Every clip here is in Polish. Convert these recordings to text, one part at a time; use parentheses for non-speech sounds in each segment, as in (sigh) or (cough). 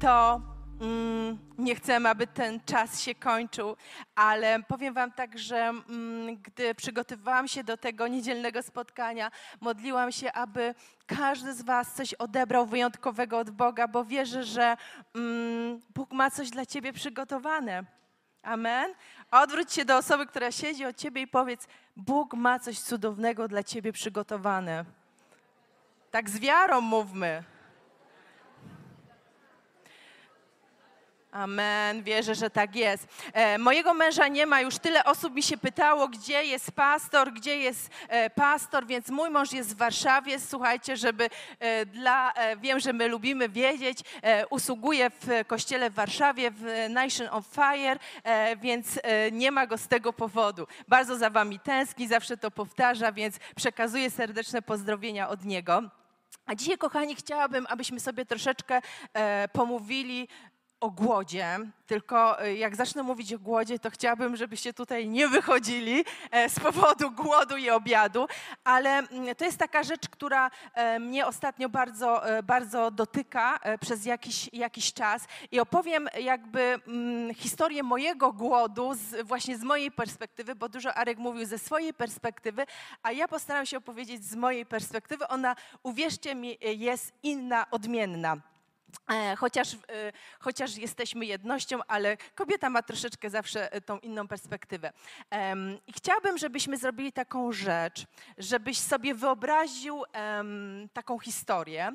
to mm, nie chcemy, aby ten czas się kończył, ale powiem Wam tak, że mm, gdy przygotowywałam się do tego niedzielnego spotkania, modliłam się, aby każdy z Was coś odebrał wyjątkowego od Boga, bo wierzę, że mm, Bóg ma coś dla Ciebie przygotowane. Amen. Odwróć się do osoby, która siedzi od Ciebie i powiedz: Bóg ma coś cudownego dla Ciebie przygotowane. Tak z wiarą mówmy. Amen, wierzę, że tak jest. E, mojego męża nie ma, już tyle osób mi się pytało, gdzie jest pastor, gdzie jest e, pastor, więc mój mąż jest w Warszawie. Słuchajcie, żeby e, dla, wiem, że my lubimy wiedzieć, usługuje w kościele w Warszawie, w Nation of Fire, więc nie ma go z tego powodu. Bardzo za wami tęskni, zawsze to powtarza, więc przekazuję serdeczne pozdrowienia od niego. A dzisiaj, kochani, chciałabym, abyśmy sobie troszeczkę e, pomówili o głodzie, tylko e, jak zacznę mówić o głodzie, to chciałabym, żebyście tutaj nie wychodzili e, z powodu głodu i obiadu, ale mm, to jest taka rzecz, która e, mnie ostatnio bardzo, bardzo dotyka przez jakiś, jakiś czas i opowiem jakby mm, historię mojego głodu z, właśnie z mojej perspektywy, bo dużo Arek mówił ze swojej perspektywy, a ja postaram się opowiedzieć z mojej perspektywy. Ona, uwierzcie mi, jest inna, odmienna. E, chociaż, e, chociaż jesteśmy jednością, ale kobieta ma troszeczkę zawsze e, tą inną perspektywę. I chciałabym, żebyśmy zrobili taką rzecz, żebyś sobie wyobraził taką historię.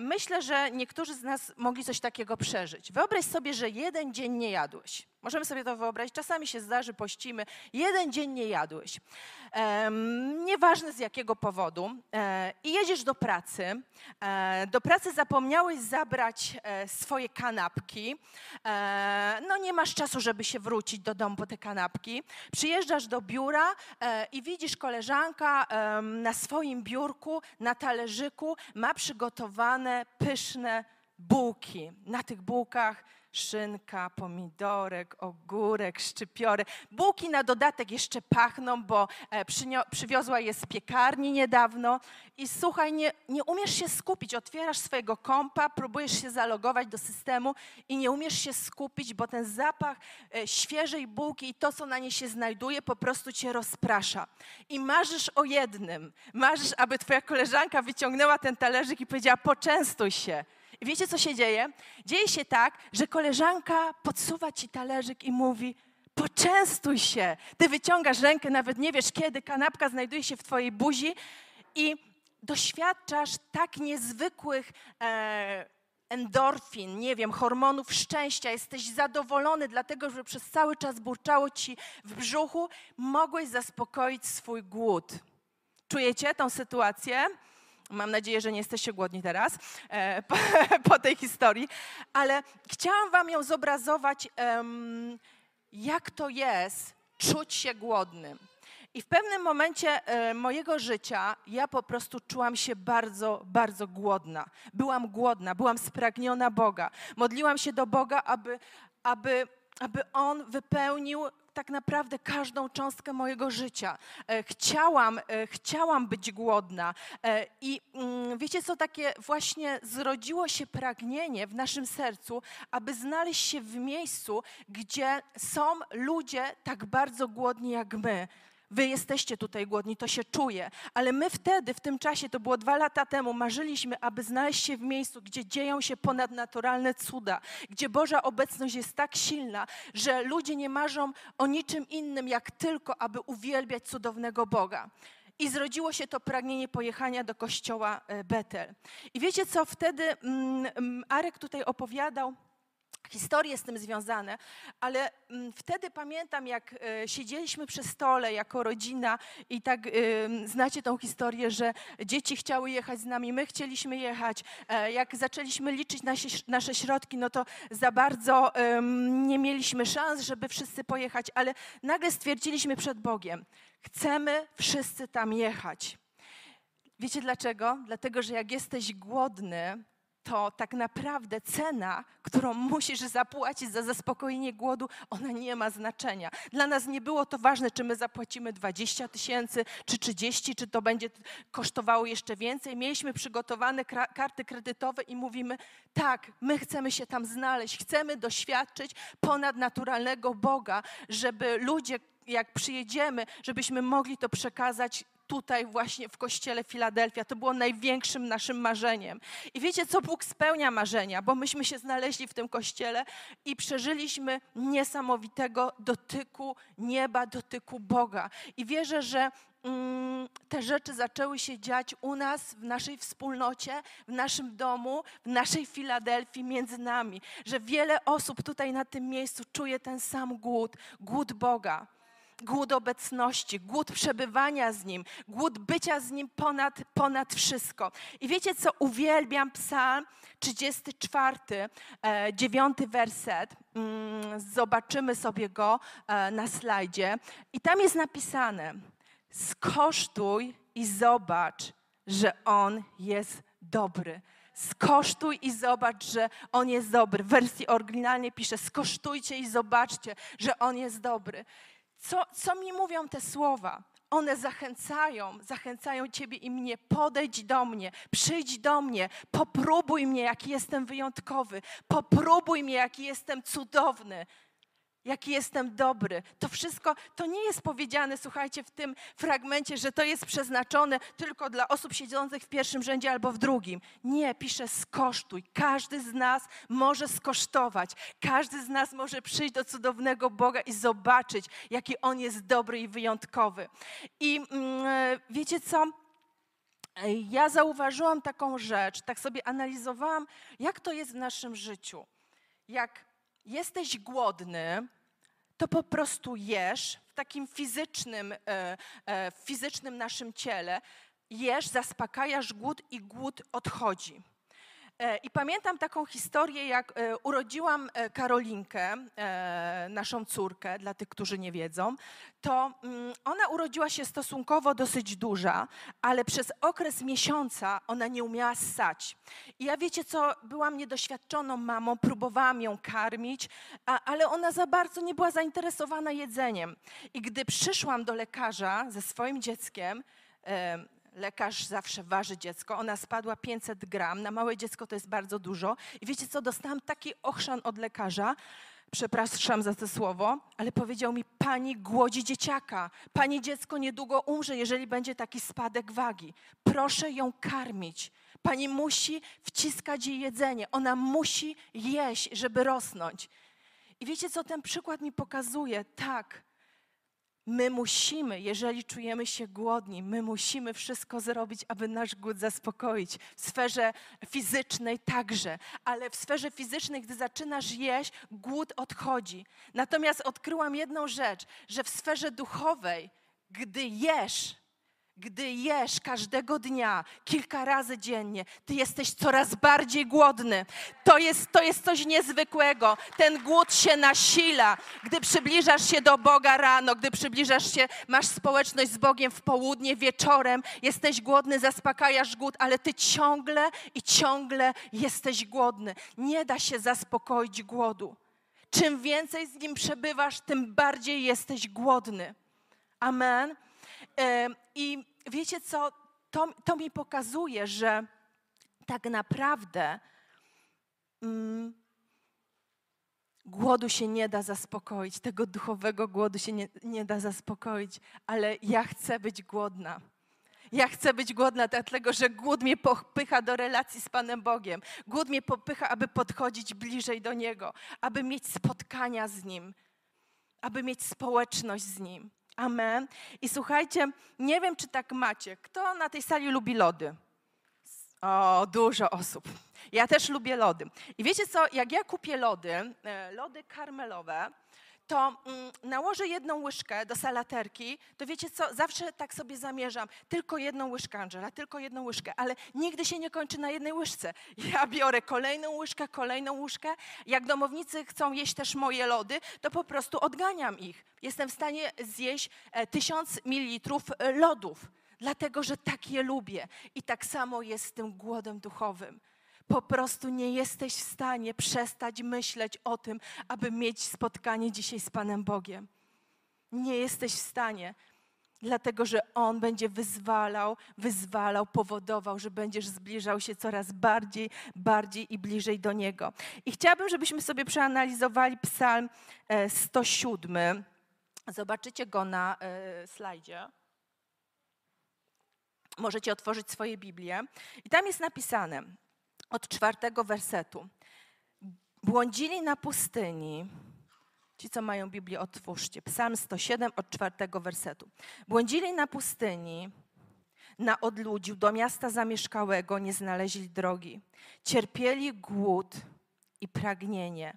Myślę, że niektórzy z nas mogli coś takiego przeżyć. Wyobraź sobie, że jeden dzień nie jadłeś. Możemy sobie to wyobrazić. Czasami się zdarzy, pościmy. Jeden dzień nie jadłeś. Um, nieważne z jakiego powodu. E, I jedziesz do pracy. E, do pracy zapomniałeś zabrać e, swoje kanapki. E, no nie masz czasu, żeby się wrócić do domu po te kanapki. Przyjeżdżasz do biura e, i widzisz koleżanka na swoim biurku, na talerzyku ma przygotowane pyszne bułki. Na tych bułkach szynka, pomidorek, ogórek, szczypiorek. Bułki na dodatek jeszcze pachną, bo e, przywiozła je z piekarni niedawno. I słuchaj, nie, nie umiesz się skupić. Otwierasz swojego kompa, próbujesz się zalogować do systemu i nie umiesz się skupić, bo ten zapach e, świeżej bułki i to, co na niej się znajduje, po prostu cię rozprasza. I marzysz o jednym. Marzysz, aby twoja koleżanka wyciągnęła ten talerzyk i powiedziała, poczęstuj się. I wiecie, co się dzieje? Dzieje się tak, że koleżanka podsuwa ci talerzyk i mówi: Poczęstuj się. Ty wyciągasz rękę, nawet nie wiesz kiedy, kanapka znajduje się w twojej buzi i doświadczasz tak niezwykłych. E, endorfin, nie wiem, hormonów szczęścia, jesteś zadowolony, dlatego że przez cały czas burczało ci w brzuchu, mogłeś zaspokoić swój głód. Czujecie tą sytuację? Mam nadzieję, że nie jesteście głodni teraz e, (laughs) po, po, tej historii, ale chciałam Wam ją zobrazować, jak to jest czuć się głodnym. I w pewnym momencie e, mojego życia ja po prostu czułam się bardzo, bardzo głodna. Byłam głodna, byłam spragniona Boga. Modliłam się do Boga, aby, aby, aby On wypełnił tak naprawdę każdą cząstkę mojego życia. E, chciałam, e, chciałam być głodna e, i mm, wiecie co, takie właśnie zrodziło się pragnienie w naszym sercu, aby znaleźć się w miejscu, gdzie są ludzie tak bardzo głodni jak my. Wy jesteście tutaj głodni, to się czuje, ale my wtedy, w tym czasie, to było dwa lata temu, marzyliśmy, aby znaleźć się w miejscu, gdzie dzieją się ponadnaturalne cuda, gdzie Boża obecność jest tak silna, że ludzie nie marzą o niczym innym, jak tylko, aby uwielbiać cudownego Boga. I zrodziło się to pragnienie pojechania do kościoła e, Betel. I wiecie co, wtedy mm, mm, Arek tutaj opowiadał, historie z tym związane, ale mm, wtedy pamiętam, jak e, siedzieliśmy przy stole jako rodzina i tak y, znacie tą historię, że dzieci chciały jechać z nami, my chcieliśmy jechać. E, jak zaczęliśmy liczyć nasze, nasze środki, no to za bardzo nie mieliśmy szans, żeby wszyscy pojechać, ale nagle stwierdziliśmy przed Bogiem, chcemy wszyscy tam jechać. Wiecie dlaczego? Dlatego, że jak jesteś głodny, to tak naprawdę cena, którą musisz zapłacić za zaspokojenie głodu, ona nie ma znaczenia. Dla nas nie było to ważne, czy my zapłacimy 20 tysięcy, czy 30, czy to będzie kosztowało jeszcze więcej. Mieliśmy przygotowane karty kredytowe i mówimy, tak, my chcemy się tam znaleźć, chcemy doświadczyć ponadnaturalnego Boga, żeby ludzie, jak przyjedziemy, żebyśmy mogli to przekazać tutaj właśnie w kościele Filadelfia. To było największym naszym marzeniem. I wiecie co? Bóg spełnia marzenia, bo myśmy się znaleźli w tym kościele i przeżyliśmy niesamowitego dotyku nieba, dotyku Boga. I wierzę, że mm, te rzeczy zaczęły się dziać u nas, w naszej wspólnocie, w naszym domu, w naszej Filadelfii, między nami. Że wiele osób tutaj na tym miejscu czuje ten sam głód, głód Boga głód obecności, głód przebywania z Nim, głód bycia z Nim ponad, ponad wszystko. I wiecie co, uwielbiam psalm 34, e, dziewiąty werset. Mm, zobaczymy sobie go e, na slajdzie. I tam jest napisane, skosztuj i zobacz, że On jest dobry skosztuj i zobacz, że On jest dobry. W wersji oryginalnej pisze, skosztujcie i zobaczcie, że On jest dobry. Co, co mi mówią te słowa? One zachęcają, zachęcają Ciebie i mnie. Podejdź do mnie, przyjdź do mnie, popróbuj mnie, jaki jestem wyjątkowy, popróbuj mnie, jaki jestem cudowny jaki jestem dobry. To wszystko, to nie jest powiedziane, słuchajcie, w tym fragmencie, że to jest przeznaczone tylko dla osób siedzących w pierwszym rzędzie albo w drugim. Nie, pisze skosztuj. Każdy z nas może skosztować. Każdy z nas może przyjść do cudownego Boga i zobaczyć, jaki On jest dobry i wyjątkowy. I mm, wiecie co? Ja zauważyłam taką rzecz, tak sobie analizowałam, jak to jest w naszym życiu. Jak jesteś głodny, to po prostu jesz w takim fizycznym, e, e, fizycznym naszym ciele, jesz, zaspokajasz głód i głód odchodzi. E, I pamiętam taką historię, jak e, urodziłam e, Karolinkę, naszą córkę, dla tych, którzy nie wiedzą, to mm, ona urodziła się stosunkowo dosyć duża, ale przez okres miesiąca ona nie umiała ssać. I ja wiecie co, byłam niedoświadczoną mamą, próbowałam ją karmić, ale ona za bardzo nie była zainteresowana jedzeniem. I gdy przyszłam do lekarza ze swoim dzieckiem, lekarz zawsze waży dziecko. Ona spadła 500 gram. Na małe dziecko to jest bardzo dużo. I wiecie co, dostałam taki ochrzan od lekarza, przepraszam za to słowo, ale powiedział mi, pani głodzi dzieciaka. Pani dziecko niedługo umrze, jeżeli będzie taki spadek wagi. Proszę ją karmić. Pani musi wciskać jej jedzenie. Ona musi jeść, żeby rosnąć. I wiecie co, ten przykład mi pokazuje? Tak, My musimy, jeżeli czujemy się głodni, my musimy wszystko zrobić, aby nasz głód zaspokoić. W sferze fizycznej także, ale w sferze fizycznej, gdy zaczynasz jeść, głód odchodzi. Natomiast odkryłam jedną rzecz, że w sferze duchowej, gdy jesz, gdy jesz każdego dnia, kilka razy dziennie, ty jesteś coraz bardziej głodny. To jest, to jest coś niezwykłego. Ten głód się nasila. Gdy przybliżasz się do Boga rano, gdy przybliżasz się, masz społeczność z Bogiem w południe, wieczorem, jesteś głodny, zaspokajasz głód, ale ty ciągle i ciągle jesteś głodny. Nie da się zaspokoić głodu. Czym więcej z nim przebywasz, tym bardziej jesteś głodny. Amen. I wiecie co, to, to mi pokazuje, że tak naprawdę mm, głodu się nie da zaspokoić, tego duchowego głodu się nie, nie da zaspokoić, ale ja chcę być głodna. Ja chcę być głodna, dlatego że głód mnie popycha do relacji z Panem Bogiem. Głód mnie popycha, aby podchodzić bliżej do Niego, aby mieć spotkania z Nim, aby mieć społeczność z Nim. Amen. I słuchajcie, nie wiem, czy tak macie. Kto na tej sali lubi lody? O, dużo osób. Ja też lubię lody. I wiecie co, jak ja kupię lody, e, lody karmelowe, to mm, nałożę jedną łyżkę do salaterki, to wiecie co, zawsze tak sobie zamierzam, tylko jedną łyżkę, Angela, tylko jedną łyżkę, ale nigdy się nie kończy na jednej łyżce. (laughs) Ja biorę kolejną łyżkę, kolejną łyżkę. Jak domownicy chcą jeść też moje lody, to po prostu odganiam ich. Jestem w stanie zjeść e, tysiąc mililitrów e, lodów, dlatego że tak je lubię. I tak samo jest z tym głodem duchowym po prostu nie jesteś w stanie przestać myśleć o tym, aby mieć spotkanie dzisiaj z Panem Bogiem. Nie jesteś w stanie, dlatego że On będzie wyzwalał, wyzwalał, powodował, że będziesz zbliżał się coraz bardziej, bardziej i bliżej do Niego. I chciałabym, żebyśmy sobie przeanalizowali Psalm 107. E, Zobaczycie go na e, slajdzie. Możecie otworzyć swoje Biblię. I tam jest napisane: od czwartego wersetu. Błądzili na pustyni. Ci, co mają Biblię, otwórzcie. Psalm 107 od czwartego wersetu. Błądzili na pustyni, na odludziu, do miasta zamieszkałego nie znaleźli drogi. Cierpieli głód i pragnienie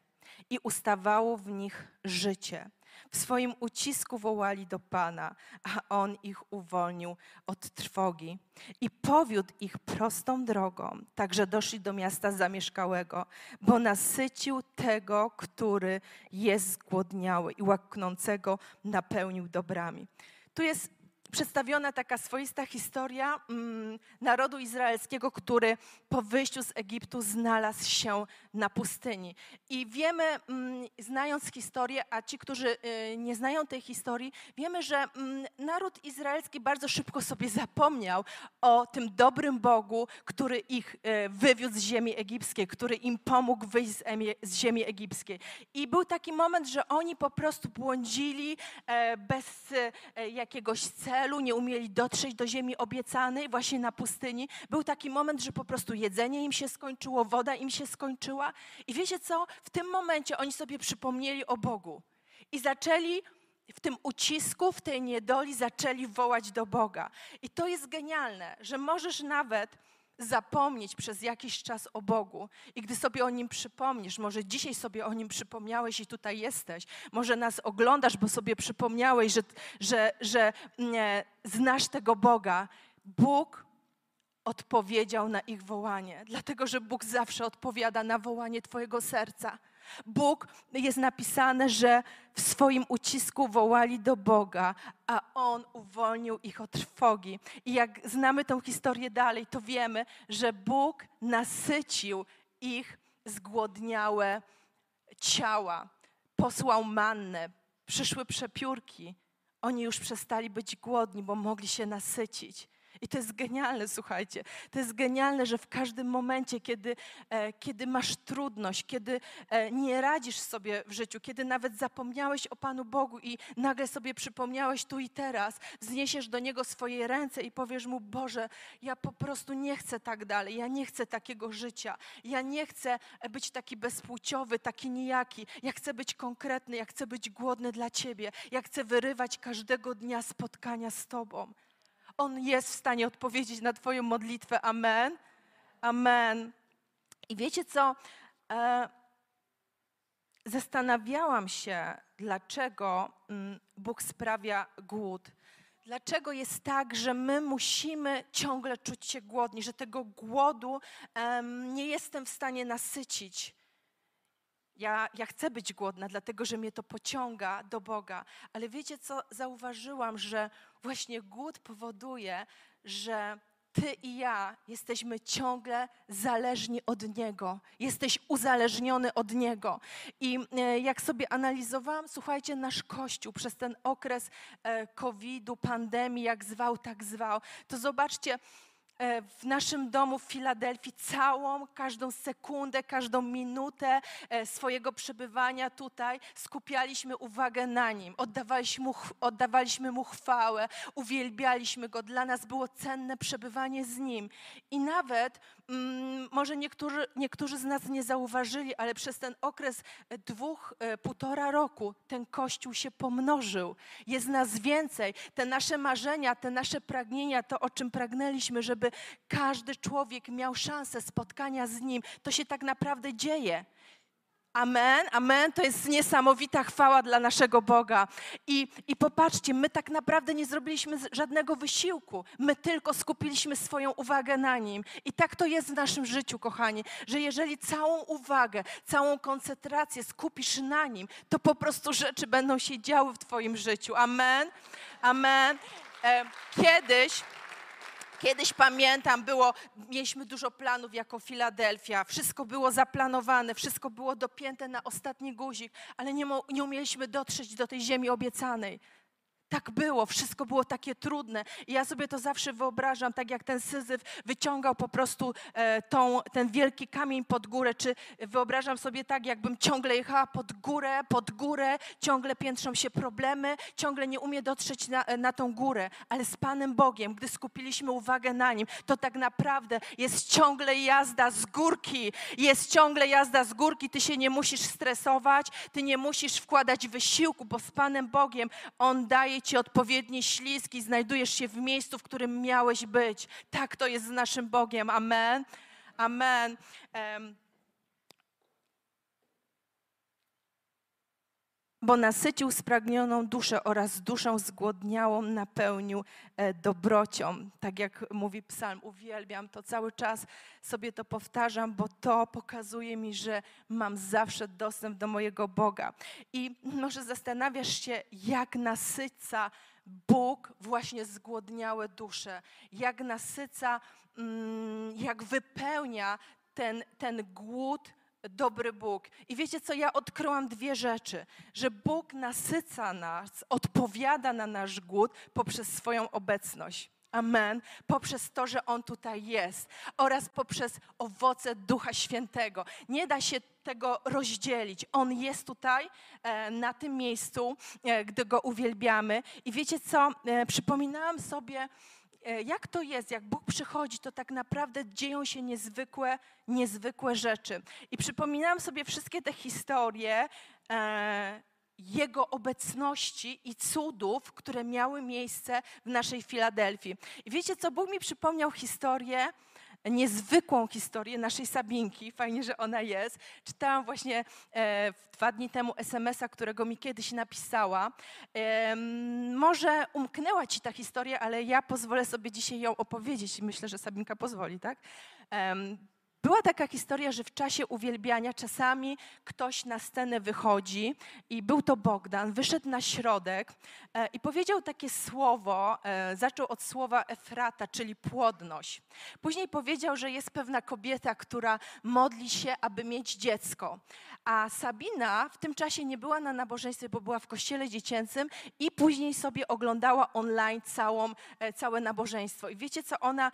i ustawało w nich życie. W swoim ucisku wołali do Pana, a On ich uwolnił od trwogi i powiódł ich prostą drogą, tak że doszli do miasta zamieszkałego, bo nasycił tego, który jest zgłodniały i łaknącego napełnił dobrami. Tu jest przedstawiona taka swoista historia mm, narodu izraelskiego, który po wyjściu z Egiptu znalazł się na pustyni. I wiemy, mm, znając historię, a ci, którzy y, nie znają tej historii, wiemy, że mm, naród izraelski bardzo szybko sobie zapomniał o tym dobrym Bogu, który ich y, wywiódł z ziemi egipskiej, który im pomógł wyjść z ziemi egipskiej. I był taki moment, że oni po prostu błądzili e, bez e, jakiegoś celu, celu, nie umieli dotrzeć do ziemi obiecanej, właśnie na pustyni. Był taki moment, że po prostu jedzenie im się skończyło, woda im się skończyła. I wiecie co? W tym momencie oni sobie przypomnieli o Bogu i zaczęli w tym ucisku, w tej niedoli, zaczęli wołać do Boga. I to jest genialne, że możesz nawet zapomnieć przez jakiś czas o Bogu. I gdy sobie o Nim przypomnisz, może dzisiaj sobie o Nim przypomniałeś i tutaj jesteś, może nas oglądasz, bo sobie przypomniałeś, że, że, że nie, znasz tego Boga. Bóg odpowiedział na ich wołanie, dlatego że Bóg zawsze odpowiada na wołanie Twojego serca. Bóg jest napisane, że w swoim ucisku wołali do Boga, a On uwolnił ich od trwogi. I jak znamy tę historię dalej, to wiemy, że Bóg nasycił ich zgłodniałe ciała. Posłał mannę, przyszły przepiórki. Oni już przestali być głodni, bo mogli się nasycić. I to jest genialne, słuchajcie. To jest genialne, że w każdym momencie, kiedy, e, kiedy masz trudność, kiedy e, nie radzisz sobie w życiu, kiedy nawet zapomniałeś o Panu Bogu i nagle sobie przypomniałeś tu i teraz, wzniesiesz do Niego swoje ręce i powiesz Mu, Boże, ja po prostu nie chcę tak dalej, ja nie chcę takiego życia, ja nie chcę być taki bezpłciowy, taki nijaki, ja chcę być konkretny, ja chcę być głodny dla Ciebie, ja chcę wyrywać każdego dnia spotkania z Tobą. On jest w stanie odpowiedzieć na Twoją modlitwę. Amen. Amen. I wiecie co? E, zastanawiałam się, dlaczego mm, Bóg sprawia głód. Dlaczego jest tak, że my musimy ciągle czuć się głodni, że tego głodu nie jestem w stanie nasycić? Ja, ja chcę być głodna, dlatego że mnie to pociąga do Boga. Ale wiecie co? Zauważyłam, że właśnie głód powoduje, że ty i ja jesteśmy ciągle zależni od Niego. Jesteś uzależniony od Niego. I e, jak sobie analizowałam, słuchajcie, nasz Kościół przez ten okres e, COVID-u, pandemii, jak zwał, tak zwał, to zobaczcie, w naszym domu w Filadelfii całą, każdą sekundę, każdą minutę e, swojego przebywania tutaj skupialiśmy uwagę na Nim, oddawaliśmy mu, oddawaliśmy mu chwałę, uwielbialiśmy Go. Dla nas było cenne przebywanie z Nim. I nawet może niektórzy, niektórzy z nas nie zauważyli, ale przez ten okres e, dwóch, e, półtora roku ten Kościół się pomnożył. Jest nas więcej. Te nasze marzenia, te nasze pragnienia, to o czym pragnęliśmy, żeby każdy człowiek miał szansę spotkania z Nim, to się tak naprawdę dzieje. Amen, amen. To jest niesamowita chwała dla naszego Boga. I, I popatrzcie, my tak naprawdę nie zrobiliśmy żadnego wysiłku. My tylko skupiliśmy swoją uwagę na Nim. I tak to jest w naszym życiu, kochani, że jeżeli całą uwagę, całą koncentrację skupisz na Nim, to po prostu rzeczy będą się działy w Twoim życiu. Amen, amen. E, kiedyś Kiedyś pamiętam, było, mieliśmy dużo planów jako Filadelfia, wszystko było zaplanowane, wszystko było dopięte na ostatni guzik, ale nie, nie umieliśmy dotrzeć do tej ziemi obiecanej. Tak było, wszystko było takie trudne. I ja sobie to zawsze wyobrażam, tak jak ten Syzyf wyciągał po prostu e, tą, ten wielki kamień pod górę, czy wyobrażam sobie tak, jakbym ciągle jechała pod górę, pod górę, ciągle piętrzą się problemy, ciągle nie umie dotrzeć na, na tą górę, ale z Panem Bogiem, gdy skupiliśmy uwagę na Nim, to tak naprawdę jest ciągle jazda z górki, jest ciągle jazda z górki, ty się nie musisz stresować, ty nie musisz wkładać wysiłku, bo z Panem Bogiem On daje ci odpowiednie śliski, znajdujesz się w miejscu, w którym miałeś być. Tak to jest z naszym Bogiem. Amen. Amen. Um, bo nasycił spragnioną duszę oraz duszę zgłodniałą napełnił e, dobrocią. Tak jak mówi psalm, uwielbiam to cały czas, sobie to powtarzam, bo to pokazuje mi, że mam zawsze dostęp do mojego Boga. I może zastanawiasz się, jak nasyca Bóg właśnie zgłodniałe dusze, jak nasyca, mm, jak wypełnia ten, ten głód, dobry Bóg. I wiecie co, ja odkryłam dwie rzeczy, że Bóg nasyca nas, odpowiada na nasz głód poprzez swoją obecność. Amen. Poprzez to, że On tutaj jest oraz poprzez owoce Ducha Świętego. Nie da się tego rozdzielić. On jest tutaj, e, na tym miejscu, e, gdy Go uwielbiamy. I wiecie co, e, przypominałam sobie, jak to jest, jak Bóg przychodzi, to tak naprawdę dzieją się niezwykłe, niezwykłe rzeczy. I przypominam sobie wszystkie te historie e, Jego obecności i cudów, które miały miejsce w naszej Filadelfii. I wiecie co, Bóg mi przypomniał historię, niezwykłą historię naszej Sabinki. Fajnie, że ona jest. Czytałam właśnie e, dwa dni temu SMS-a, którego mi kiedyś napisała. E, może umknęła ci ta historia, ale ja pozwolę sobie dzisiaj ją opowiedzieć i myślę, że Sabinka pozwoli, tak? E, była taka historia, że w czasie uwielbiania czasami ktoś na scenę wychodzi i był to Bogdan, wyszedł na środek e, i powiedział takie słowo, e, zaczął od słowa Efrata, czyli płodność. Później powiedział, że jest pewna kobieta, która modli się, aby mieć dziecko. A Sabina w tym czasie nie była na nabożeństwie, bo była w kościele dziecięcym i później sobie oglądała online całą, e, całe nabożeństwo. I wiecie, co ona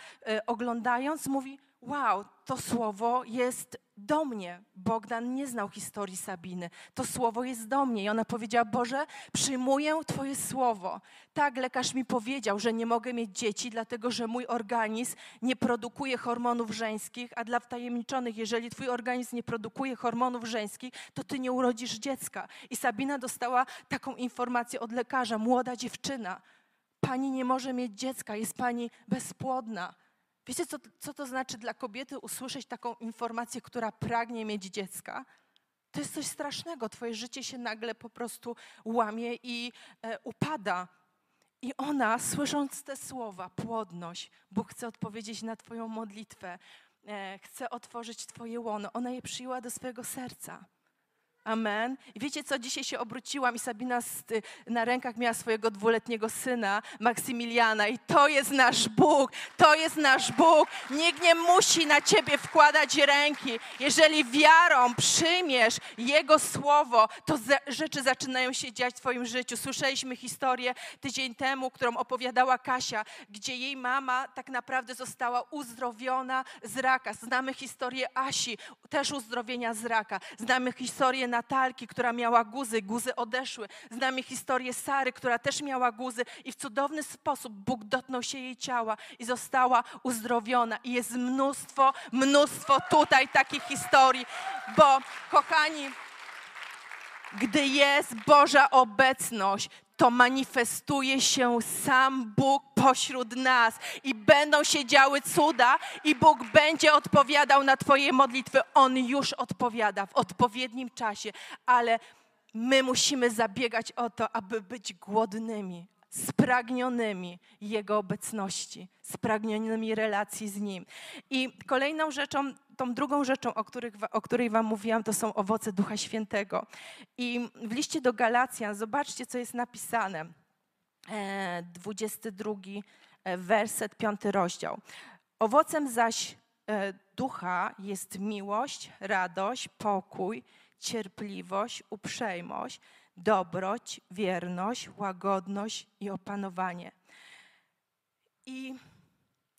oglądając mówi, wow, to słowo jest do mnie. Bogdan nie znał historii Sabiny. To słowo jest do mnie. I ona powiedziała: Boże, przyjmuję Twoje słowo. Tak, lekarz mi powiedział, że nie mogę mieć dzieci, dlatego że mój organizm nie produkuje hormonów żeńskich, a dla wtajemniczonych, jeżeli Twój organizm nie produkuje hormonów żeńskich, to Ty nie urodzisz dziecka. I Sabina dostała taką informację od lekarza: młoda dziewczyna. Pani nie może mieć dziecka, jest pani bezpłodna. Wiecie, co, co to znaczy dla kobiety usłyszeć taką informację, która pragnie mieć dziecka? To jest coś strasznego. Twoje życie się nagle po prostu łamie i e, upada. I ona, słysząc te słowa, płodność, Bóg chce odpowiedzieć na Twoją modlitwę, e, chce otworzyć Twoje łono. Ona je przyjęła do swojego serca. Amen. I wiecie co, dzisiaj się obróciłam i Sabina na rękach miała swojego dwuletniego syna, Maksymiliana i to jest nasz Bóg, to jest nasz Bóg. Nikt nie musi na ciebie wkładać ręki. Jeżeli wiarą przyjmiesz Jego słowo, to rzeczy zaczynają się dziać w twoim życiu. Słyszeliśmy historię tydzień temu, którą opowiadała Kasia, gdzie jej mama tak naprawdę została uzdrowiona z raka. Znamy historię Asi, też uzdrowienia z raka. Znamy historię Natalki, która miała guzy, guzy odeszły. Znamy historię Sary, która też miała guzy i w cudowny sposób Bóg dotknął się jej ciała i została uzdrowiona. I jest mnóstwo, mnóstwo tutaj takich historii, bo kochani, gdy jest Boża obecność, to manifestuje się sam Bóg pośród nas i będą się działy cuda i Bóg będzie odpowiadał na Twoje modlitwy. On już odpowiada w odpowiednim czasie, ale my musimy zabiegać o to, aby być głodnymi, spragnionymi Jego obecności, spragnionymi relacji z Nim. I kolejną rzeczą, tą drugą rzeczą, o, których, o której Wam mówiłam, to są owoce Ducha Świętego. I w liście do Galacjan, zobaczcie, co jest napisane. 22 e, werset, 5 rozdział. Owocem zaś e, ducha jest miłość, radość, pokój, cierpliwość, uprzejmość, dobroć, wierność, łagodność i opanowanie. I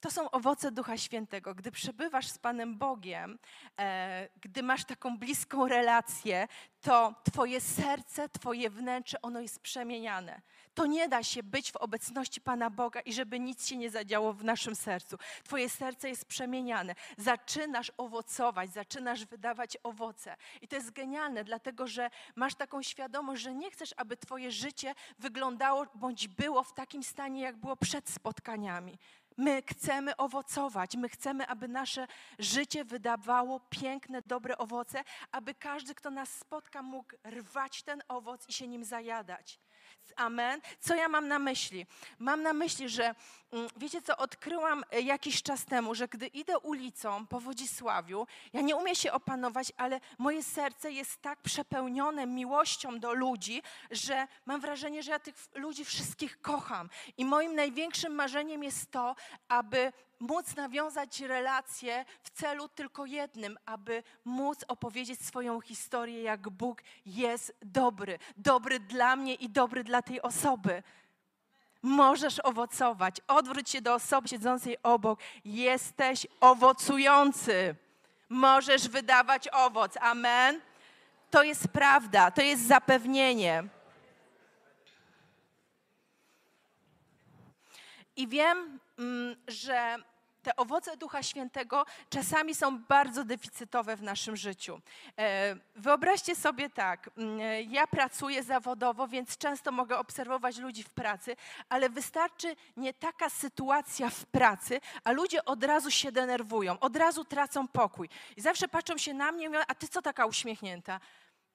to są owoce Ducha Świętego. Gdy przebywasz z Panem Bogiem, e, gdy masz taką bliską relację, to Twoje serce, Twoje wnętrze, ono jest przemieniane. To nie da się być w obecności Pana Boga i żeby nic się nie zadziało w naszym sercu. Twoje serce jest przemieniane. Zaczynasz owocować, zaczynasz wydawać owoce. I to jest genialne, dlatego że masz taką świadomość, że nie chcesz, aby Twoje życie wyglądało bądź było w takim stanie, jak było przed spotkaniami. My chcemy owocować, my chcemy, aby nasze życie wydawało piękne, dobre owoce, aby każdy, kto nas spotka, mógł rwać ten owoc i się nim zajadać. Amen. Co ja mam na myśli? Mam na myśli, że mm, wiecie co, odkryłam e, jakiś czas temu, że gdy idę ulicą po Wodzisławiu, ja nie umiem się opanować, ale moje serce jest tak przepełnione miłością do ludzi, że mam wrażenie, że ja tych ludzi wszystkich kocham. I moim największym marzeniem jest to, aby móc nawiązać relacje w celu tylko jednym, aby móc opowiedzieć swoją historię, jak Bóg jest dobry. Dobry dla mnie i dobry dla tej osoby. Możesz owocować. Odwróć się do osoby siedzącej obok. Jesteś owocujący. Możesz wydawać owoc. Amen. To jest prawda, to jest zapewnienie. I wiem, mm, że te owoce Ducha Świętego czasami są bardzo deficytowe w naszym życiu. E, wyobraźcie sobie tak, mm, ja pracuję zawodowo, więc często mogę obserwować ludzi w pracy, ale wystarczy nie taka sytuacja w pracy, a ludzie od razu się denerwują, od razu tracą pokój. I zawsze patrzą się na mnie i mówią, a ty co taka uśmiechnięta?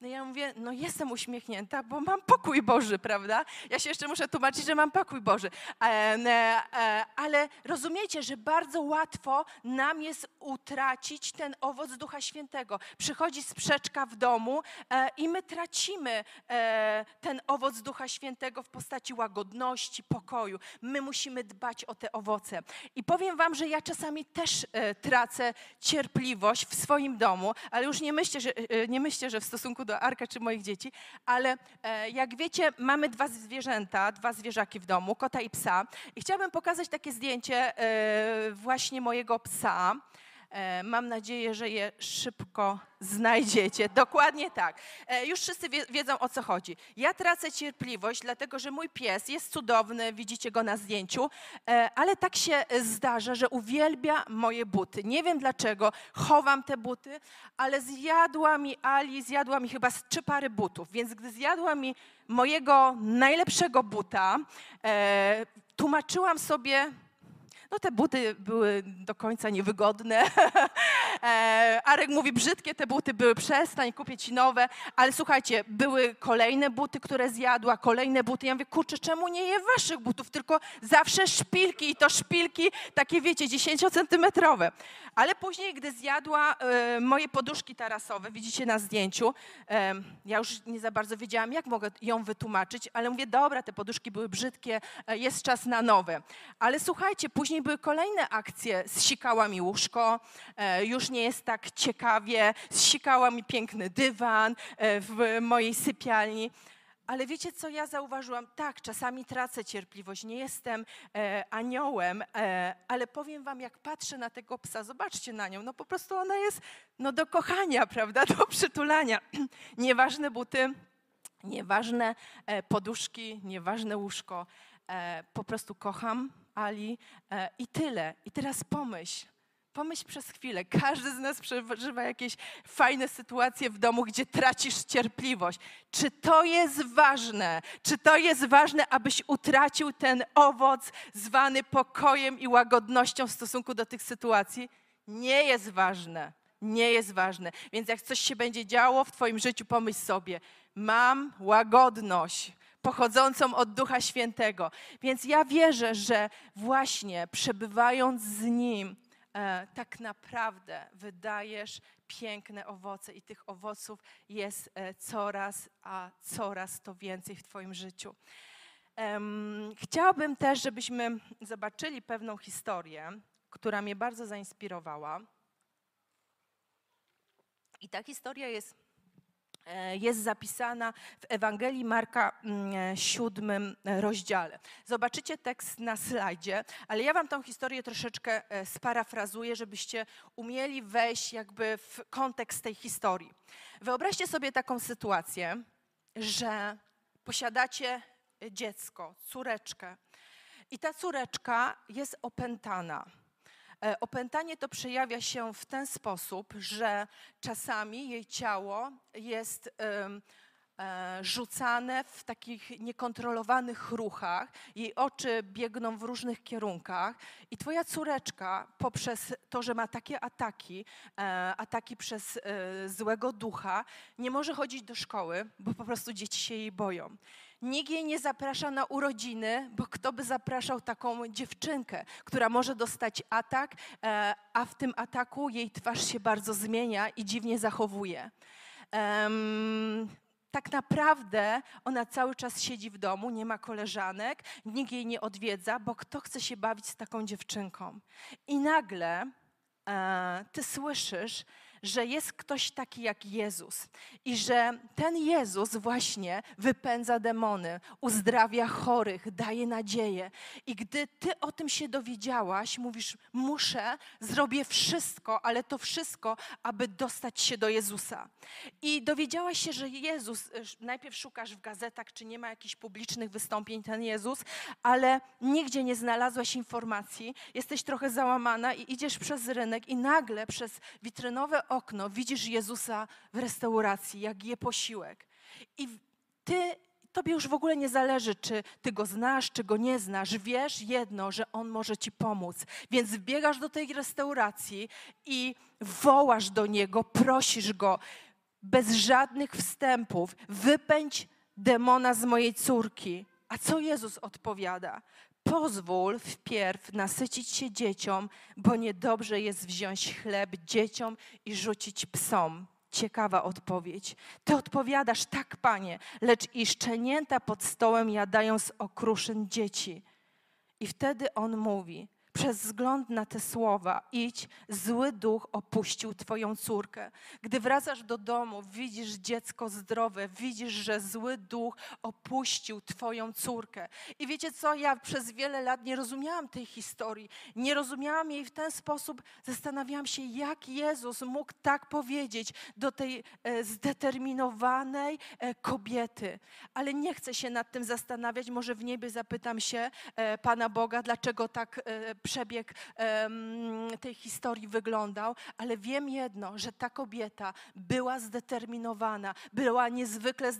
No ja mówię, no jestem uśmiechnięta, bo mam pokój Boży, prawda? Ja się jeszcze muszę tłumaczyć, że mam pokój Boży. E, e, ale rozumiecie, że bardzo łatwo nam jest utracić ten owoc Ducha Świętego. Przychodzi sprzeczka w domu e, i my tracimy e, ten owoc Ducha Świętego w postaci łagodności, pokoju. My musimy dbać o te owoce. I powiem wam, że ja czasami też e, tracę cierpliwość w swoim domu, ale już nie myślę, że, e, nie myślę, że w stosunku do Arka czy moich dzieci, ale e, jak wiecie, mamy dwa zwierzęta, dwa zwierzaki w domu, kota i psa. I chciałabym pokazać takie zdjęcie e, właśnie mojego psa. E, mam nadzieję, że je szybko znajdziecie. (laughs) Dokładnie tak. E, już wszyscy wiedzą o co chodzi. Ja tracę cierpliwość, dlatego że mój pies jest cudowny, widzicie go na zdjęciu, e, ale tak się zdarza, że uwielbia moje buty. Nie wiem dlaczego, chowam te buty, ale zjadła mi Ali, zjadła mi chyba trzy pary butów, więc gdy zjadła mi mojego najlepszego buta, tłumaczyłam sobie, no te buty były do końca niewygodne. (laughs) E, Arek mówi, brzydkie te buty były, przestań, kupię ci nowe. Ale słuchajcie, były kolejne buty, które zjadła, kolejne buty. Ja mówię, kurczę, czemu nie je waszych butów, tylko zawsze szpilki i to szpilki takie, wiecie, 10-centymetrowe. Ale później, gdy zjadła e, moje poduszki tarasowe, widzicie na zdjęciu, e, ja już nie za bardzo wiedziałam, jak mogę ją wytłumaczyć, ale mówię, dobra, te poduszki były brzydkie, jest czas na nowe. Ale słuchajcie, później później były kolejne akcje. Zsikała mi łóżko, e, już nie jest tak ciekawie, zsikała mi piękny dywan e, w mojej sypialni. ale wiecie, co ja zauważyłam? Tak, czasami tracę cierpliwość, nie jestem e, aniołem, e, ale powiem wam, jak patrzę na tego psa, zobaczcie na nią, no po prostu ona jest no, do kochania, (laughs) prawda, do przytulania. (clears throat) Nieważne buty, nieważne e, poduszki, nieważne łóżko, e, po prostu kocham Ali e, i tyle. I teraz pomyśl, Pomyśl przez chwilę, każdy z nas przeżywa jakieś fajne sytuacje w domu, gdzie tracisz cierpliwość. Czy to jest ważne? Czy to jest ważne, abyś utracił ten owoc zwany pokojem i łagodnością w stosunku do tych sytuacji? Nie jest ważne. Nie jest ważne. Więc jak coś się będzie działo w Twoim życiu, pomyśl sobie, mam łagodność pochodzącą od Ducha Świętego. Więc ja wierzę, że właśnie przebywając z Nim, E, tak naprawdę wydajesz piękne owoce i tych owoców jest e, coraz, a coraz to więcej w Twoim życiu. Chciałabym też, żebyśmy zobaczyli pewną historię, która mnie bardzo zainspirowała. I ta historia jest jest zapisana w Ewangelii Marka mm, e, e, rozdziale. Zobaczycie tekst na slajdzie, ale ja wam tą historię troszeczkę sparafrazuję, żebyście umieli wejść jakby w kontekst tej historii. Wyobraźcie sobie taką sytuację, że posiadacie dziecko, córeczkę i ta córeczka jest opętana E, opętanie to przejawia się w ten sposób, że czasami jej ciało jest e, rzucane w takich niekontrolowanych ruchach, jej oczy biegną w różnych kierunkach i twoja córeczka poprzez to, że ma takie ataki, e, ataki przez złego ducha, nie może chodzić do szkoły, bo po prostu dzieci się jej boją. Nikt jej nie zaprasza na urodziny, bo kto by zapraszał taką dziewczynkę, która może dostać atak, e, a w tym ataku jej twarz się bardzo zmienia i dziwnie zachowuje. Um, tak naprawdę ona cały czas siedzi w domu, nie ma koleżanek, nikt jej nie odwiedza, bo kto chce się bawić z taką dziewczynką? I nagle e, ty słyszysz, że jest ktoś taki jak Jezus i że ten Jezus właśnie wypędza demony, uzdrawia chorych, daje nadzieję. I gdy ty o tym się dowiedziałaś, mówisz: Muszę, zrobię wszystko, ale to wszystko, aby dostać się do Jezusa. I dowiedziałaś się, że Jezus, y, najpierw szukasz w gazetach, czy nie ma jakichś publicznych wystąpień ten Jezus, ale nigdzie nie znalazłaś informacji, jesteś trochę załamana i idziesz przez rynek i nagle przez witrynowe okno widzisz Jezusa w restauracji, jak je posiłek. I ty, tobie już w ogóle nie zależy, czy ty go znasz, czy go nie znasz. Wiesz jedno, że on może ci pomóc. Więc wbiegasz do tej restauracji i wołasz do niego, prosisz go bez żadnych wstępów, wypędź demona z mojej córki. A co Jezus odpowiada? Pozwól wpierw nasycić się dzieciom, bo niedobrze jest wziąć chleb dzieciom i rzucić psom. Ciekawa odpowiedź. Ty odpowiadasz, tak, panie, lecz i szczenięta pod stołem jadają z okruszyn dzieci. I wtedy on mówi: przez wzgląd na te słowa, idź, zły duch opuścił Twoją córkę. Gdy wracasz do domu, widzisz dziecko zdrowe, widzisz, że zły duch opuścił Twoją córkę. I wiecie co, ja przez wiele lat nie rozumiałam tej historii. Nie rozumiałam jej w ten sposób, zastanawiałam się, jak Jezus mógł tak powiedzieć do tej e, zdeterminowanej e, kobiety. Ale nie chcę się nad tym zastanawiać, może w niebie zapytam się e, Pana Boga, dlaczego tak przebieg tej historii wyglądał, ale wiem jedno, że ta kobieta była zdeterminowana, była niezwykle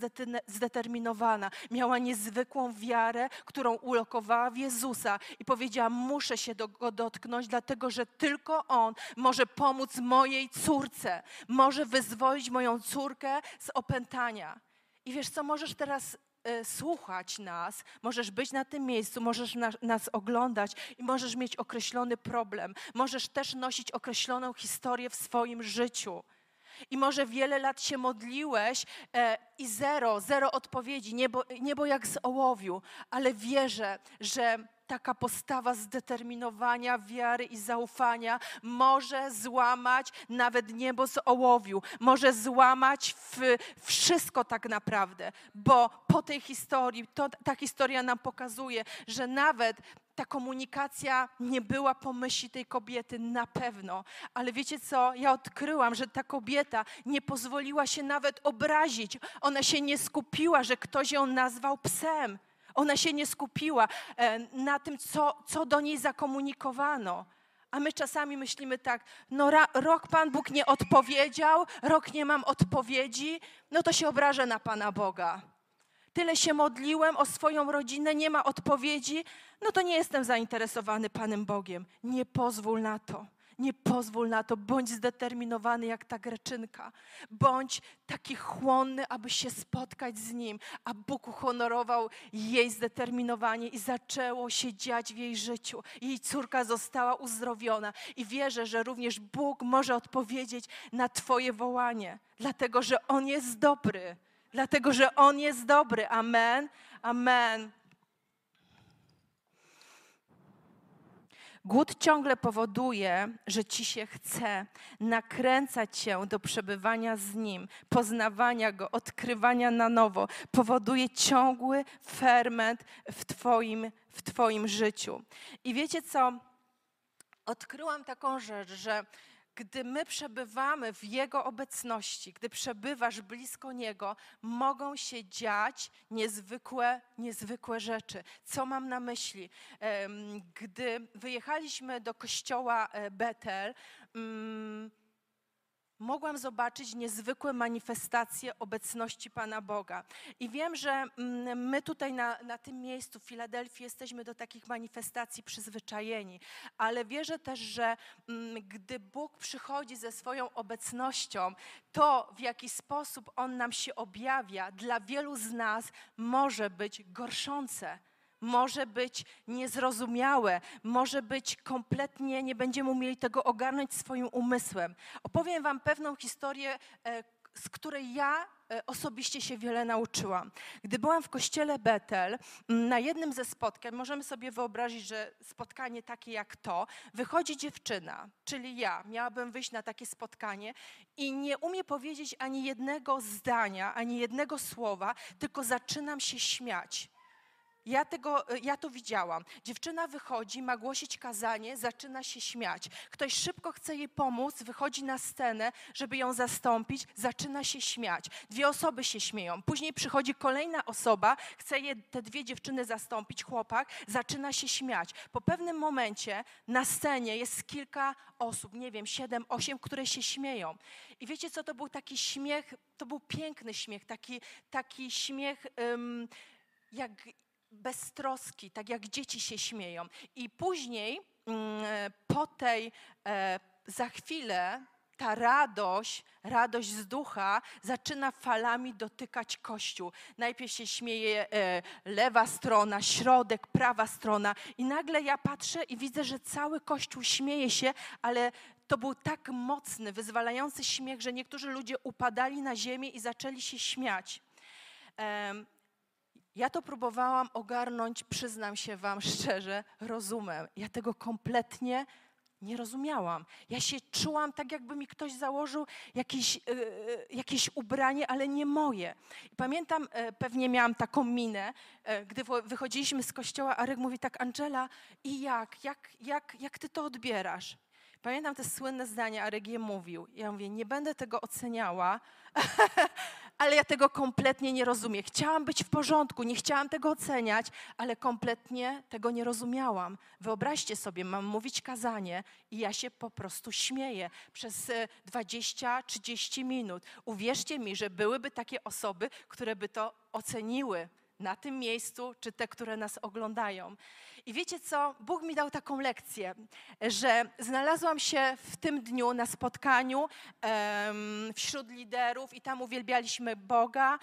zdeterminowana, miała niezwykłą wiarę, którą ulokowała w Jezusa i powiedziała: Muszę się do go dotknąć, dlatego że tylko On może pomóc mojej córce, może wyzwolić moją córkę z opętania. I wiesz co, możesz teraz słuchać nas, możesz być na tym miejscu, możesz na, nas oglądać i możesz mieć określony problem. Możesz też nosić określoną historię w swoim życiu. I może wiele lat się modliłeś e, i zero, zero odpowiedzi, niebo, niebo jak z ołowiu, ale wierzę, że taka postawa zdeterminowania, wiary i zaufania może złamać nawet niebo z ołowiu, może złamać wszystko tak naprawdę, bo po tej historii, to, ta historia nam pokazuje, że nawet ta komunikacja nie była po myśli tej kobiety na pewno. Ale wiecie co? Ja odkryłam, że ta kobieta nie pozwoliła się nawet obrazić. Ona się nie skupiła, że ktoś ją nazwał psem. Ona się nie skupiła e, na tym, co, co do niej zakomunikowano. A my czasami myślimy tak, no ra, rok Pan Bóg nie odpowiedział, rok nie mam odpowiedzi, no to się obrażę na Pana Boga. Tyle się modliłem o swoją rodzinę, nie ma odpowiedzi, no to nie jestem zainteresowany Panem Bogiem. Nie pozwól na to. Nie pozwól na to, bądź zdeterminowany jak ta greczynka. Bądź taki chłonny, aby się spotkać z Nim. A Bóg uhonorował jej zdeterminowanie i zaczęło się dziać w jej życiu. Jej córka została uzdrowiona. I wierzę, że również Bóg może odpowiedzieć na Twoje wołanie, dlatego że On jest dobry. Dlatego, że On jest dobry. Amen. Amen. Głód ciągle powoduje, że ci się chce nakręcać się do przebywania z Nim, poznawania Go, odkrywania na nowo. Powoduje ciągły ferment w Twoim, w twoim życiu. I wiecie co? Odkryłam taką rzecz, że gdy my przebywamy w Jego obecności, gdy przebywasz blisko Niego, mogą się dziać niezwykłe, niezwykłe rzeczy. Co mam na myśli? Gdy wyjechaliśmy do kościoła e, Betel, mm, mogłam zobaczyć niezwykłe manifestacje obecności Pana Boga. I wiem, że mm, my tutaj na, na tym miejscu w Filadelfii jesteśmy do takich manifestacji przyzwyczajeni, ale wierzę też, że mm, gdy Bóg przychodzi ze swoją obecnością, to w jaki sposób On nam się objawia, dla wielu z nas może być gorszące może być niezrozumiałe, może być kompletnie, nie będziemy umieli tego ogarnąć swoim umysłem. Opowiem Wam pewną historię, e, z której ja e, osobiście się wiele nauczyłam. Gdy byłam w kościele Betel, na jednym ze spotkań, możemy sobie wyobrazić, że spotkanie takie jak to, wychodzi dziewczyna, czyli ja, miałabym wyjść na takie spotkanie i nie umie powiedzieć ani jednego zdania, ani jednego słowa, tylko zaczynam się śmiać. Ja, tego, e, ja to widziałam. Dziewczyna wychodzi, ma głosić kazanie, zaczyna się śmiać. Ktoś szybko chce jej pomóc, wychodzi na scenę, żeby ją zastąpić, zaczyna się śmiać. Dwie osoby się śmieją. Później przychodzi kolejna osoba, chce je, te dwie dziewczyny zastąpić, chłopak, zaczyna się śmiać. Po pewnym momencie na scenie jest kilka osób, nie wiem, siedem, osiem, które się śmieją. I wiecie co, to był taki śmiech, to był piękny śmiech, taki, taki śmiech um, jak beztroski, tak jak dzieci się śmieją. I później, mm, po tej, e, za chwilę, ta radość, radość z ducha zaczyna falami dotykać Kościół. Najpierw się śmieje e, lewa strona, środek, prawa strona i nagle ja patrzę i widzę, że cały Kościół śmieje się, ale to był tak mocny, wyzwalający śmiech, że niektórzy ludzie upadali na ziemię i zaczęli się śmiać. Ja to próbowałam ogarnąć, przyznam się Wam szczerze, rozumem. Ja tego kompletnie nie rozumiałam. Ja się czułam tak, jakby mi ktoś założył jakieś, yy, jakieś ubranie, ale nie moje. I pamiętam, yy, pewnie miałam taką minę, yy, gdy wychodziliśmy z kościoła, Arek mówi tak, Angela, i jak? Jak, jak, jak ty to odbierasz? Pamiętam te słynne zdania, Arek je mówił. Ja mówię, nie będę tego oceniała, (laughs) ale ja tego kompletnie nie rozumiem. Chciałam być w porządku, nie chciałam tego oceniać, ale kompletnie tego nie rozumiałam. Wyobraźcie sobie, mam mówić kazanie i ja się po prostu śmieję przez 20-30 e, minut. Uwierzcie mi, że byłyby takie osoby, które by to oceniły na tym miejscu, czy te, które nas oglądają. I wiecie co? Bóg mi dał taką lekcję, że znalazłam się w tym dniu na spotkaniu wśród liderów i tam uwielbialiśmy Boga,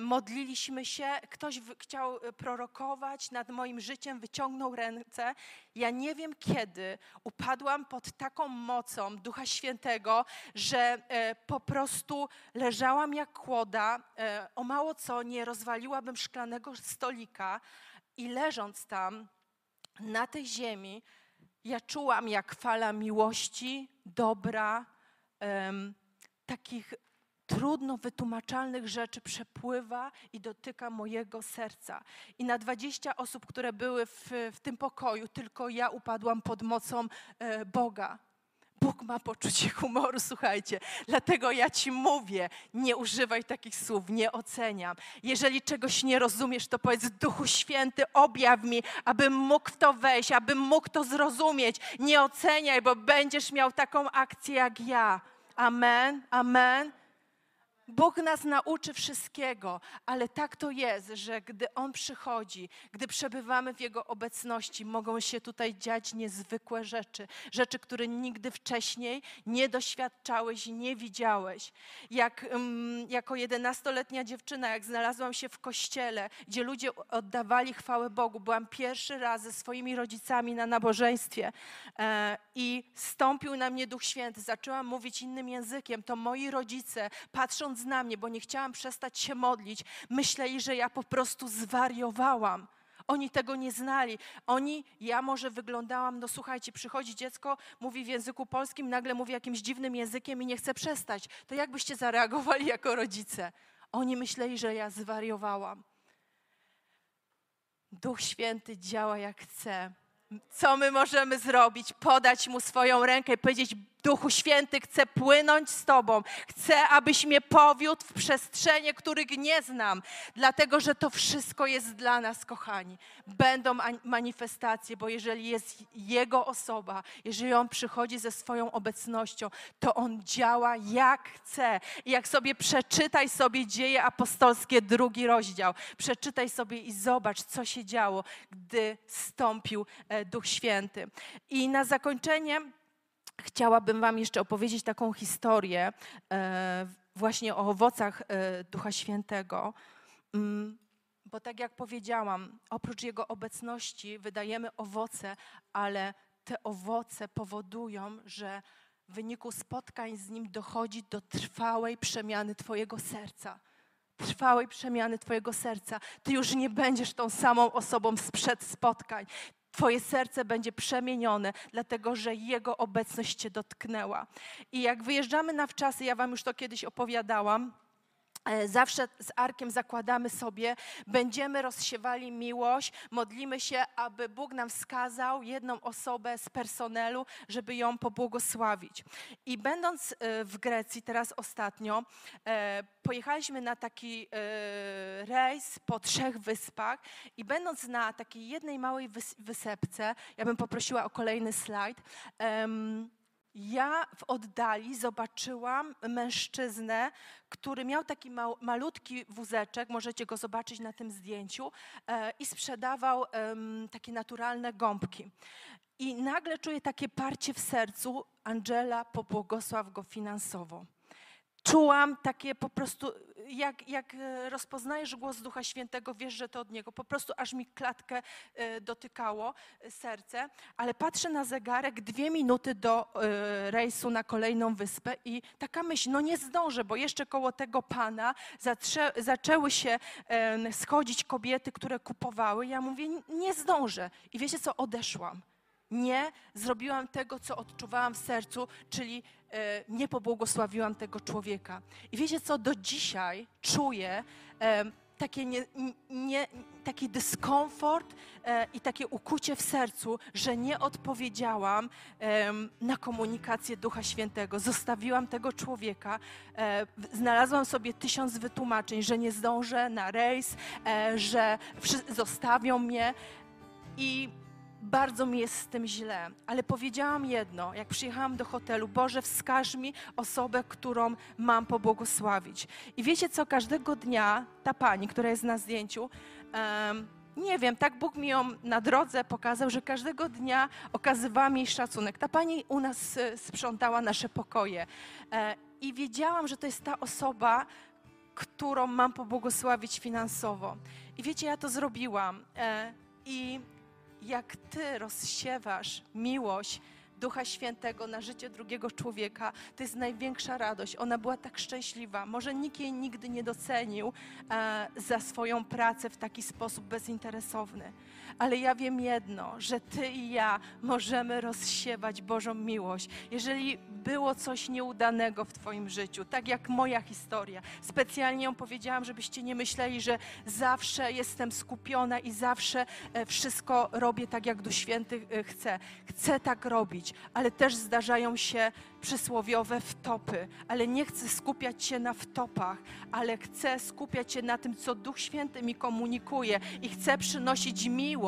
modliliśmy się. Ktoś chciał prorokować nad moim życiem, wyciągnął ręce. Ja nie wiem kiedy upadłam pod taką mocą Ducha Świętego, że e, po prostu leżałam jak kłoda. E, o mało co nie rozwaliłabym szklanego stolika i leżąc tam, na tej ziemi ja czułam, jak fala miłości, dobra, em, takich trudno wytłumaczalnych rzeczy przepływa i dotyka mojego serca. I na 20 osób, które były w, w tym pokoju, tylko ja upadłam pod mocą e, Boga. Bóg ma poczucie humoru, słuchajcie. Dlatego ja ci mówię, nie używaj takich słów, nie oceniam. Jeżeli czegoś nie rozumiesz, to powiedz Duchu Święty, objaw mi, abym mógł w to wejść, abym mógł to zrozumieć. Nie oceniaj, bo będziesz miał taką akcję jak ja. Amen, amen. Bóg nas nauczy wszystkiego, ale tak to jest, że gdy On przychodzi, gdy przebywamy w Jego obecności, mogą się tutaj dziać niezwykłe rzeczy. Rzeczy, które nigdy wcześniej nie doświadczałeś, nie widziałeś. Jak um, jako jedenastoletnia dziewczyna, jak znalazłam się w kościele, gdzie ludzie oddawali chwałę Bogu, byłam pierwszy raz ze swoimi rodzicami na nabożeństwie e, i stąpił na mnie Duch Święty. Zaczęłam mówić innym językiem. To moi rodzice, patrząc patrząc na mnie, bo nie chciałam przestać się modlić, myśleli, że ja po prostu zwariowałam. Oni tego nie znali. Oni, ja może wyglądałam, no słuchajcie, przychodzi dziecko, mówi w języku polskim, nagle mówi jakimś dziwnym językiem i nie chce przestać. To jak byście zareagowali jako rodzice? Oni myśleli, że ja zwariowałam. Duch Święty działa jak chce. Co my możemy zrobić? Podać mu swoją rękę i powiedzieć: Duchu Święty, chcę płynąć z Tobą. Chcę, abyś mnie powiódł w przestrzenie, których nie znam, dlatego że to wszystko jest dla nas, kochani. Będą manifestacje, bo jeżeli jest Jego osoba, jeżeli On przychodzi ze swoją obecnością, to On działa jak chce. I jak sobie przeczytaj sobie dzieje apostolskie, drugi rozdział, przeczytaj sobie i zobacz, co się działo, gdy stąpił e, Duch Święty. I na zakończenie chciałabym Wam jeszcze opowiedzieć taką historię e, właśnie o owocach e, Ducha Świętego. Mm, bo tak jak powiedziałam, oprócz Jego obecności wydajemy owoce, ale te owoce powodują, że w wyniku spotkań z Nim dochodzi do trwałej przemiany Twojego serca. Trwałej przemiany Twojego serca. Ty już nie będziesz tą samą osobą sprzed spotkań. Twoje serce będzie przemienione, dlatego że Jego obecność Cię dotknęła. I jak wyjeżdżamy na wczasy, ja Wam już to kiedyś opowiadałam, Zawsze z Arkiem zakładamy sobie, będziemy rozsiewali miłość, modlimy się, aby Bóg nam wskazał jedną osobę z personelu, żeby ją pobłogosławić. I będąc e, w Grecji teraz ostatnio, e, pojechaliśmy na taki e, rejs po trzech wyspach i będąc na takiej jednej małej wysepce, ja bym poprosiła o kolejny slajd, ja w oddali zobaczyłam mężczyznę, który miał taki malutki wózeczek, możecie go zobaczyć na tym zdjęciu, e, i sprzedawał takie naturalne gąbki. I nagle czuję takie parcie w sercu, Angela, pobłogosław go finansowo czułam takie po prostu, jak, jak e, rozpoznajesz głos Ducha Świętego, wiesz, że to od Niego. Po prostu aż mi klatkę e, dotykało e, serce, ale patrzę na zegarek, dwie minuty do rejsu na kolejną wyspę i taka myśl, no nie zdążę, bo jeszcze koło tego Pana zatrze, zaczęły się schodzić kobiety, które kupowały. Ja mówię, nie zdążę. I wiecie co, odeszłam. Nie zrobiłam tego, co odczuwałam w sercu, czyli e, nie pobłogosławiłam tego człowieka. I wiecie co, do dzisiaj czuję e, takie nie, nie, taki dyskomfort e, i takie ukucie w sercu, że nie odpowiedziałam na komunikację Ducha Świętego. Zostawiłam tego człowieka, znalazłam sobie tysiąc wytłumaczeń, że nie zdążę na rejs, że zostawią mnie i bardzo mi jest z tym źle, ale powiedziałam jedno, jak przyjechałam do hotelu, Boże, wskaż mi osobę, którą mam pobłogosławić. I wiecie co, każdego dnia ta pani, która jest na zdjęciu, um, nie wiem, tak Bóg mi ją na drodze pokazał, że każdego dnia okazywałam jej szacunek. Ta pani u nas e, sprzątała nasze pokoje. E, I wiedziałam, że to jest ta osoba, którą mam pobłogosławić finansowo. I wiecie, ja to zrobiłam. E, I jak Ty rozsiewasz miłość Ducha Świętego na życie drugiego człowieka, to jest największa radość. Ona była tak szczęśliwa. Może nikt jej nigdy nie docenił e, za swoją pracę w taki sposób bezinteresowny. Ale ja wiem jedno, że Ty i ja możemy rozsiewać Bożą miłość. Jeżeli było coś nieudanego w Twoim życiu, tak jak moja historia, specjalnie ją powiedziałam, żebyście nie myśleli, że zawsze jestem skupiona i zawsze e, wszystko robię tak, jak Duch Święty e, chce. Chcę tak robić, ale też zdarzają się przysłowiowe wtopy, ale nie chcę skupiać się na wtopach, ale chcę skupiać się na tym, co Duch Święty mi komunikuje i chcę przynosić miłość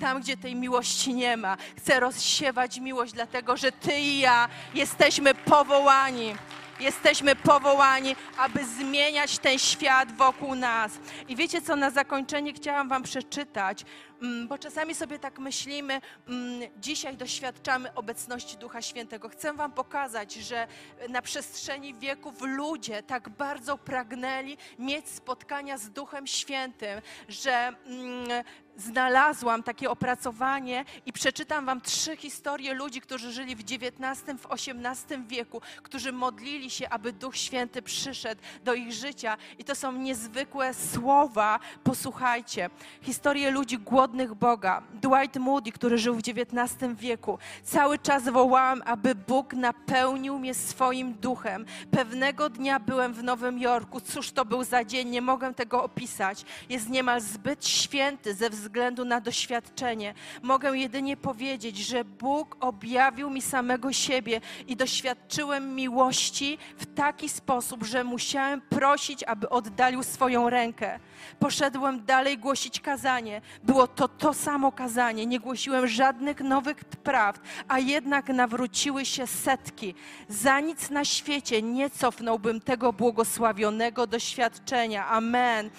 tam, gdzie tej miłości nie ma. Chcę rozsiewać miłość, dlatego że Ty i ja jesteśmy powołani. Jesteśmy powołani, aby zmieniać ten świat wokół nas. I wiecie co, na zakończenie chciałam Wam przeczytać, mm, bo czasami sobie tak myślimy, mm, dzisiaj doświadczamy obecności Ducha Świętego. Chcę Wam pokazać, że na przestrzeni wieków ludzie tak bardzo pragnęli mieć spotkania z Duchem Świętym, że mm, znalazłam takie opracowanie i przeczytam Wam trzy historie ludzi, którzy żyli w XIX, w XVIII wieku, którzy modlili się, aby Duch Święty przyszedł do ich życia. I to są niezwykłe słowa. Posłuchajcie. Historie ludzi głodnych Boga. Dwight Moody, który żył w XIX wieku. Cały czas wołałam, aby Bóg napełnił mnie swoim duchem. Pewnego dnia byłem w Nowym Jorku. Cóż to był za dzień? Nie mogę tego opisać. Jest niemal zbyt święty ze względu względu na doświadczenie. Mogę jedynie powiedzieć, że Bóg objawił mi samego siebie i doświadczyłem miłości w taki sposób, że musiałem prosić, aby oddalił swoją rękę. Poszedłem dalej głosić kazanie. Było to to samo kazanie. Nie głosiłem żadnych nowych prawd, a jednak nawróciły się setki. Za nic na świecie nie cofnąłbym tego błogosławionego doświadczenia. Amen.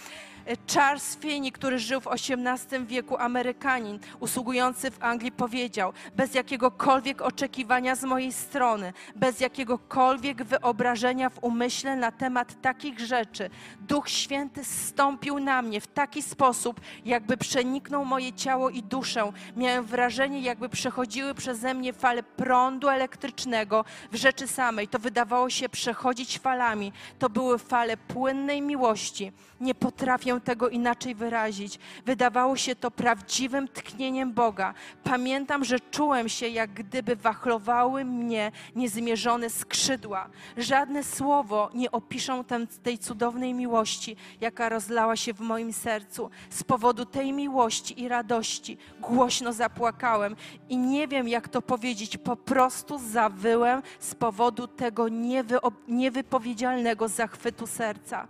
Charles Finney, który żył w XVIII wieku, Amerykanin, usługujący w Anglii, powiedział: Bez jakiegokolwiek oczekiwania z mojej strony, bez jakiegokolwiek wyobrażenia w umyśle na temat takich rzeczy, Duch Święty zstąpił na mnie w taki sposób, jakby przeniknął moje ciało i duszę. Miałem wrażenie, jakby przechodziły przeze mnie fale prądu elektrycznego w rzeczy samej. To wydawało się przechodzić falami. To były fale płynnej miłości. Nie potrafię tego inaczej wyrazić. Wydawało się to prawdziwym tknieniem Boga. Pamiętam, że czułem się, jak gdyby wachlowały mnie niezmierzone skrzydła. Żadne słowo nie opiszą tej cudownej miłości, jaka rozlała się w moim sercu. Z powodu tej miłości i radości głośno zapłakałem i nie wiem, jak to powiedzieć, po prostu zawyłem z powodu tego niewy, niewypowiedzialnego zachwytu serca.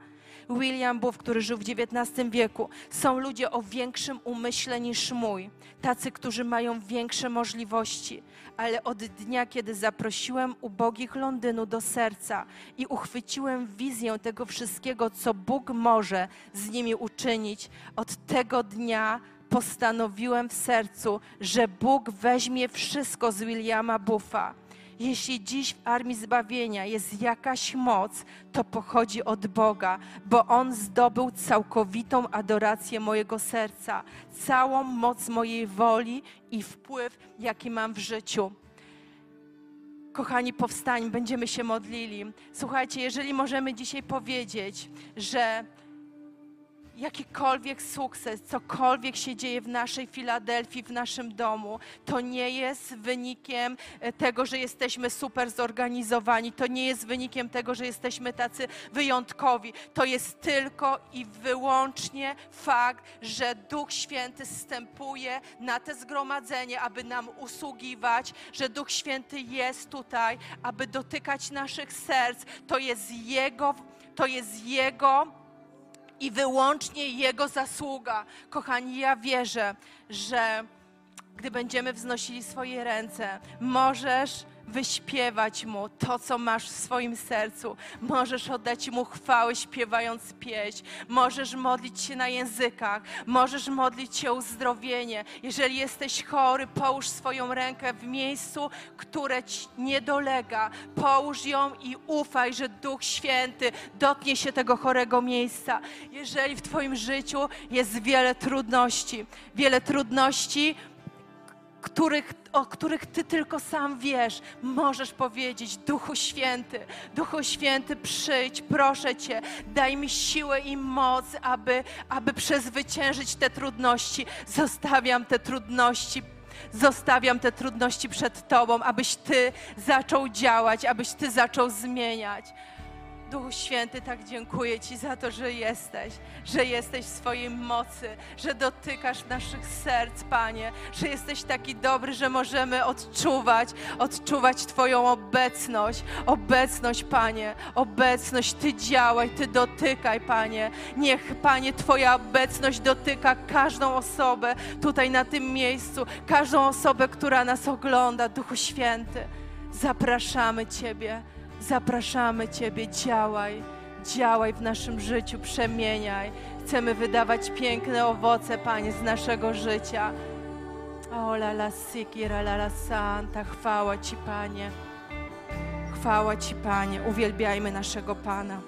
William Booth, który żył w XIX wieku. Są ludzie o większym umyśle niż mój, tacy, którzy mają większe możliwości. Ale od dnia, kiedy zaprosiłem ubogich Londynu do serca i uchwyciłem wizję tego wszystkiego, co Bóg może z nimi uczynić, od tego dnia postanowiłem w sercu, że Bóg weźmie wszystko z Williama Buffa jeśli dziś w Armii Zbawienia jest jakaś moc, to pochodzi od Boga, bo On zdobył całkowitą adorację mojego serca, całą moc mojej woli i wpływ, jaki mam w życiu. Kochani, powstań, będziemy się modlili. Słuchajcie, jeżeli możemy dzisiaj powiedzieć, że jakikolwiek sukces, cokolwiek się dzieje w naszej Filadelfii, w naszym domu, to nie jest wynikiem e, tego, że jesteśmy super zorganizowani, to nie jest wynikiem tego, że jesteśmy tacy wyjątkowi. To jest tylko i wyłącznie fakt, że Duch Święty wstępuje na te zgromadzenie, aby nam usługiwać, że Duch Święty jest tutaj, aby dotykać naszych serc. To jest Jego, to jest Jego i wyłącznie Jego zasługa. Kochani, ja wierzę, że gdy będziemy wznosili swoje ręce, możesz wyśpiewać Mu to, co masz w swoim sercu. Możesz oddać Mu chwałę, śpiewając pieśń. Możesz modlić się na językach. Możesz modlić się o uzdrowienie. Jeżeli jesteś chory, połóż swoją rękę w miejscu, które Ci nie dolega. Połóż ją i ufaj, że Duch Święty dotknie się tego chorego miejsca. Jeżeli w Twoim życiu jest wiele trudności, wiele trudności, których, o których Ty tylko sam wiesz, możesz powiedzieć: Duchu Święty, Duchu Święty, przyjdź, proszę Cię, daj mi siłę i moc, aby, aby przezwyciężyć te trudności. Zostawiam te trudności. Zostawiam te trudności przed Tobą, abyś Ty zaczął działać, abyś Ty zaczął zmieniać. Duchu Święty, tak dziękuję Ci za to, że jesteś, że jesteś w swojej mocy, że dotykasz naszych serc, Panie, że jesteś taki dobry, że możemy odczuwać, odczuwać Twoją obecność, obecność, Panie, obecność. Ty działaj, Ty dotykaj, Panie. Niech, Panie, Twoja obecność dotyka każdą osobę tutaj na tym miejscu, każdą osobę, która nas ogląda, Duchu Święty. Zapraszamy Ciebie. Zapraszamy Ciebie, działaj, działaj w naszym życiu, przemieniaj. Chcemy wydawać piękne owoce, Panie, z naszego życia. O la la sikira, la la santa, chwała Ci, Panie. Chwała Ci, Panie. Uwielbiajmy naszego Pana.